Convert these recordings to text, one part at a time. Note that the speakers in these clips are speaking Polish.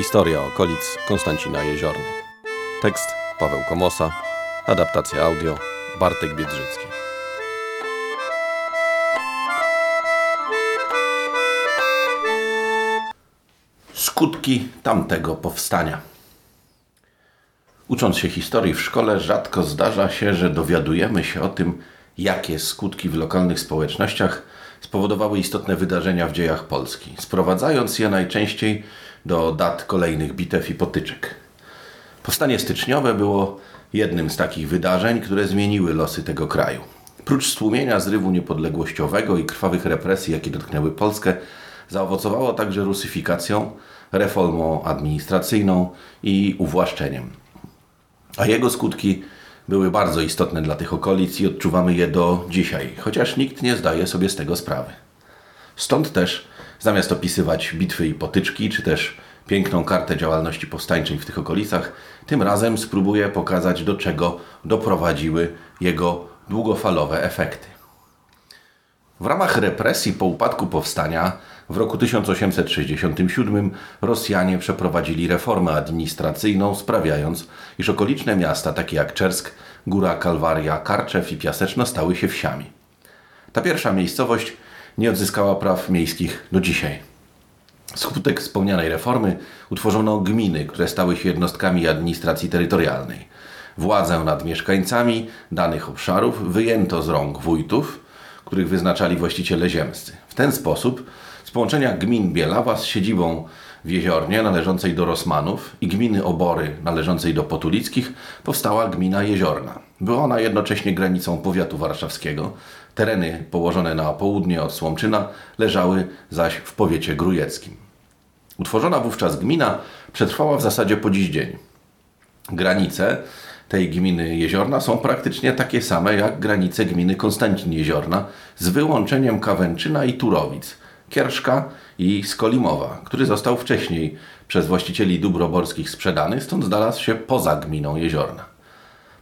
Historia okolic Konstancina Jeziorny. Tekst Paweł Komosa. Adaptacja audio Bartek Biedrzycki. Skutki tamtego powstania. Ucząc się historii w szkole, rzadko zdarza się, że dowiadujemy się o tym, jakie skutki w lokalnych społecznościach spowodowały istotne wydarzenia w dziejach Polski, sprowadzając je najczęściej do dat kolejnych bitew i potyczek. Powstanie styczniowe było jednym z takich wydarzeń, które zmieniły losy tego kraju. Prócz stłumienia zrywu niepodległościowego i krwawych represji, jakie dotknęły Polskę, zaowocowało także rusyfikacją, reformą administracyjną i uwłaszczeniem. A jego skutki były bardzo istotne dla tych okolic i odczuwamy je do dzisiaj, chociaż nikt nie zdaje sobie z tego sprawy. Stąd też, zamiast opisywać bitwy i potyczki, czy też piękną kartę działalności powstańczej w tych okolicach, tym razem spróbuję pokazać, do czego doprowadziły jego długofalowe efekty. W ramach represji po upadku powstania w roku 1867 Rosjanie przeprowadzili reformę administracyjną, sprawiając, iż okoliczne miasta takie jak Czersk, Góra Kalwaria, Karczew i Piaseczno stały się wsiami. Ta pierwsza miejscowość nie odzyskała praw miejskich do dzisiaj. Skutek wspomnianej reformy utworzono gminy, które stały się jednostkami administracji terytorialnej. Władzę nad mieszkańcami danych obszarów wyjęto z rąk wójtów, których wyznaczali właściciele ziemscy. W ten sposób z połączenia gmin Bielawa z siedzibą w Jeziornie należącej do Rosmanów i gminy Obory należącej do Potulickich powstała gmina Jeziorna. Była ona jednocześnie granicą powiatu warszawskiego. Tereny położone na południe od Słomczyna leżały zaś w powiecie grujeckim. Utworzona wówczas gmina przetrwała w zasadzie po dziś dzień. Granice tej gminy Jeziorna są praktycznie takie same jak granice gminy Konstancin Jeziorna, z wyłączeniem Kawęczyna i Turowic, Kierszka i Skolimowa, który został wcześniej przez właścicieli dóbr sprzedany, stąd znalazł się poza gminą Jeziorna.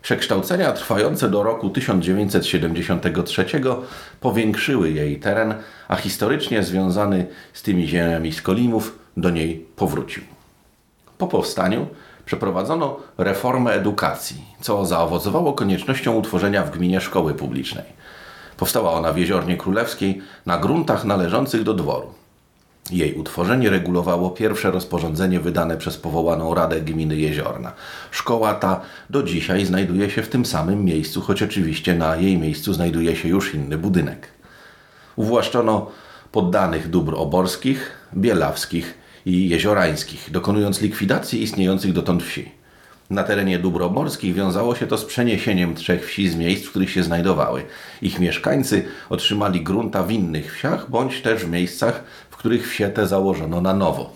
Przekształcenia trwające do roku 1973 powiększyły jej teren, a historycznie związany z tymi ziemiami Skolimów do niej powrócił. Po powstaniu przeprowadzono reformę edukacji, co zaowocowało koniecznością utworzenia w gminie szkoły publicznej. Powstała ona w Jeziornie Królewskiej na gruntach należących do dworu. Jej utworzenie regulowało pierwsze rozporządzenie wydane przez powołaną Radę Gminy Jeziorna. Szkoła ta do dzisiaj znajduje się w tym samym miejscu, choć oczywiście na jej miejscu znajduje się już inny budynek. Uwłaszczono poddanych dóbr oborskich, bielawskich i jeziorańskich, dokonując likwidacji istniejących dotąd wsi. Na terenie dóbr oborskich wiązało się to z przeniesieniem trzech wsi z miejsc, w których się znajdowały. Ich mieszkańcy otrzymali grunta w innych wsiach, bądź też w miejscach, w których wsie te założono na nowo.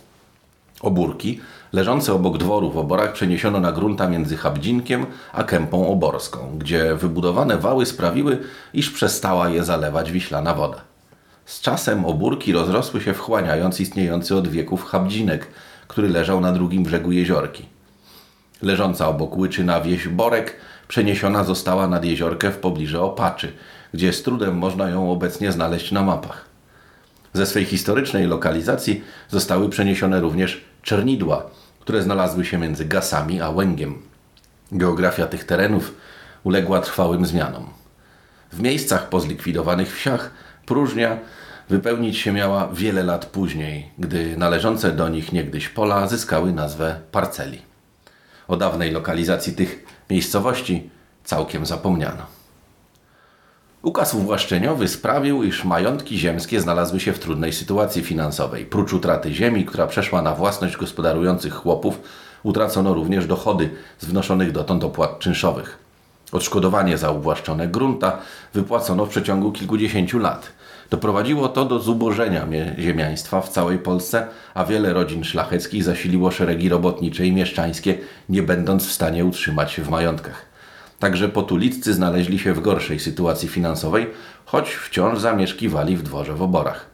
Obórki, leżące obok dworu w oborach, przeniesiono na grunta między Chabdzinkiem a Kępą Oborską, gdzie wybudowane wały sprawiły, iż przestała je zalewać wiślana woda. Z czasem obórki rozrosły się wchłaniając istniejący od wieków Chabdzinek, który leżał na drugim brzegu jeziorki. Leżąca obok Łyczyna wieś Borek przeniesiona została nad jeziorkę w pobliżu Opaczy, gdzie z trudem można ją obecnie znaleźć na mapach. Ze swej historycznej lokalizacji zostały przeniesione również czernidła, które znalazły się między Gasami a Łęgiem. Geografia tych terenów uległa trwałym zmianom. W miejscach po zlikwidowanych wsiach próżnia wypełnić się miała wiele lat później, gdy należące do nich niegdyś pola zyskały nazwę parceli. O dawnej lokalizacji tych miejscowości całkiem zapomniano. Ukaz uwłaszczeniowy sprawił, iż majątki ziemskie znalazły się w trudnej sytuacji finansowej. Prócz utraty ziemi, która przeszła na własność gospodarujących chłopów, utracono również dochody z wnoszonych dotąd opłat czynszowych. Odszkodowanie za uwłaszczone grunta wypłacono w przeciągu kilkudziesięciu lat. Doprowadziło to do zubożenia ziemiaństwa w całej Polsce, a wiele rodzin szlacheckich zasiliło szeregi robotnicze i mieszczańskie, nie będąc w stanie utrzymać się w majątkach. Także potuliccy znaleźli się w gorszej sytuacji finansowej, choć wciąż zamieszkiwali w dworze w oborach.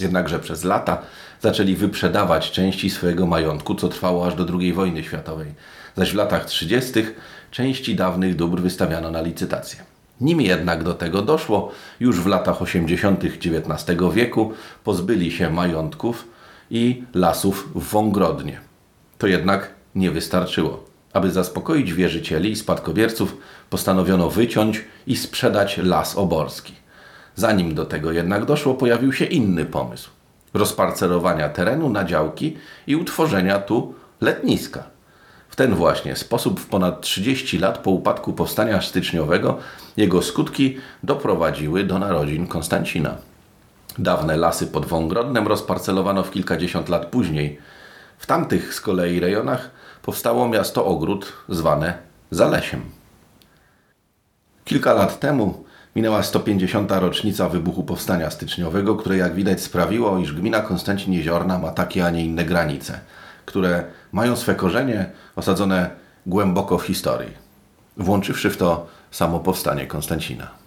Jednakże przez lata zaczęli wyprzedawać części swojego majątku, co trwało aż do II wojny światowej. Zaś w latach 30. części dawnych dóbr wystawiano na licytację. Nim jednak do tego doszło, już w latach 80. XIX wieku pozbyli się majątków i lasów w Wągrodnie. To jednak nie wystarczyło. Aby zaspokoić wierzycieli i spadkobierców, postanowiono wyciąć i sprzedać las oborski. Zanim do tego jednak doszło, pojawił się inny pomysł rozparcelowania terenu na działki i utworzenia tu letniska. W ten właśnie sposób w ponad 30 lat po upadku powstania styczniowego jego skutki doprowadziły do narodzin Konstancina. Dawne lasy pod Wągrodnem rozparcelowano w kilkadziesiąt lat później. W tamtych z kolei rejonach powstało miasto ogród zwane Zalesiem. Kilka lat temu minęła 150. rocznica wybuchu Powstania Styczniowego, które jak widać sprawiło, iż gmina Konstancin Jeziorna ma takie, a nie inne granice, które mają swe korzenie osadzone głęboko w historii, włączywszy w to samo powstanie Konstancina.